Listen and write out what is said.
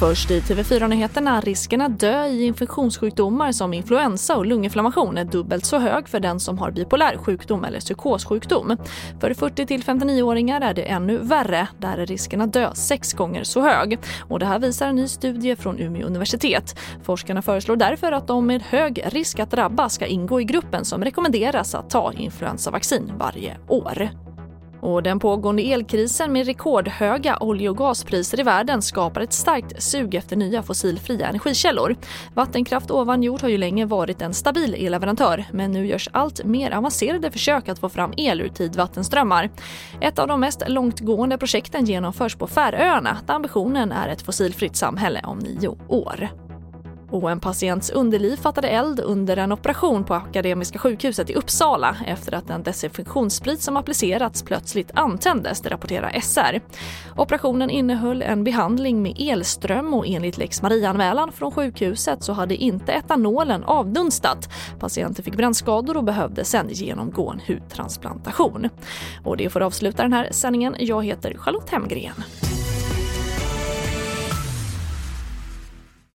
Först i TV4-nyheterna, risken att dö i infektionssjukdomar som influensa och lunginflammation är dubbelt så hög för den som har bipolär sjukdom eller psykossjukdom. För 40 till 59-åringar är det ännu värre. Där är risken att dö sex gånger så hög. Och det här visar en ny studie från Umeå universitet. Forskarna föreslår därför att de med hög risk att drabbas ska ingå i gruppen som rekommenderas att ta influensavaccin varje år. Och den pågående elkrisen med rekordhöga olje och gaspriser i världen skapar ett starkt sug efter nya fossilfria energikällor. Vattenkraft ovan jord har ju länge varit en stabil elleverantör men nu görs allt mer avancerade försök att få fram el ur tidvattenströmmar. Ett av de mest långtgående projekten genomförs på Färöarna där ambitionen är ett fossilfritt samhälle om nio år. Och en patients underliv fattade eld under en operation på Akademiska sjukhuset i Uppsala efter att en desinfektionssprit som applicerats plötsligt antändes, det rapporterar SR. Operationen innehöll en behandling med elström och enligt lex Maria-anmälan från sjukhuset så hade inte etanolen avdunstat. Patienten fick brännskador och behövde sen genomgå en hudtransplantation. Och det får avsluta den här sändningen. Jag heter Charlotte Hemgren.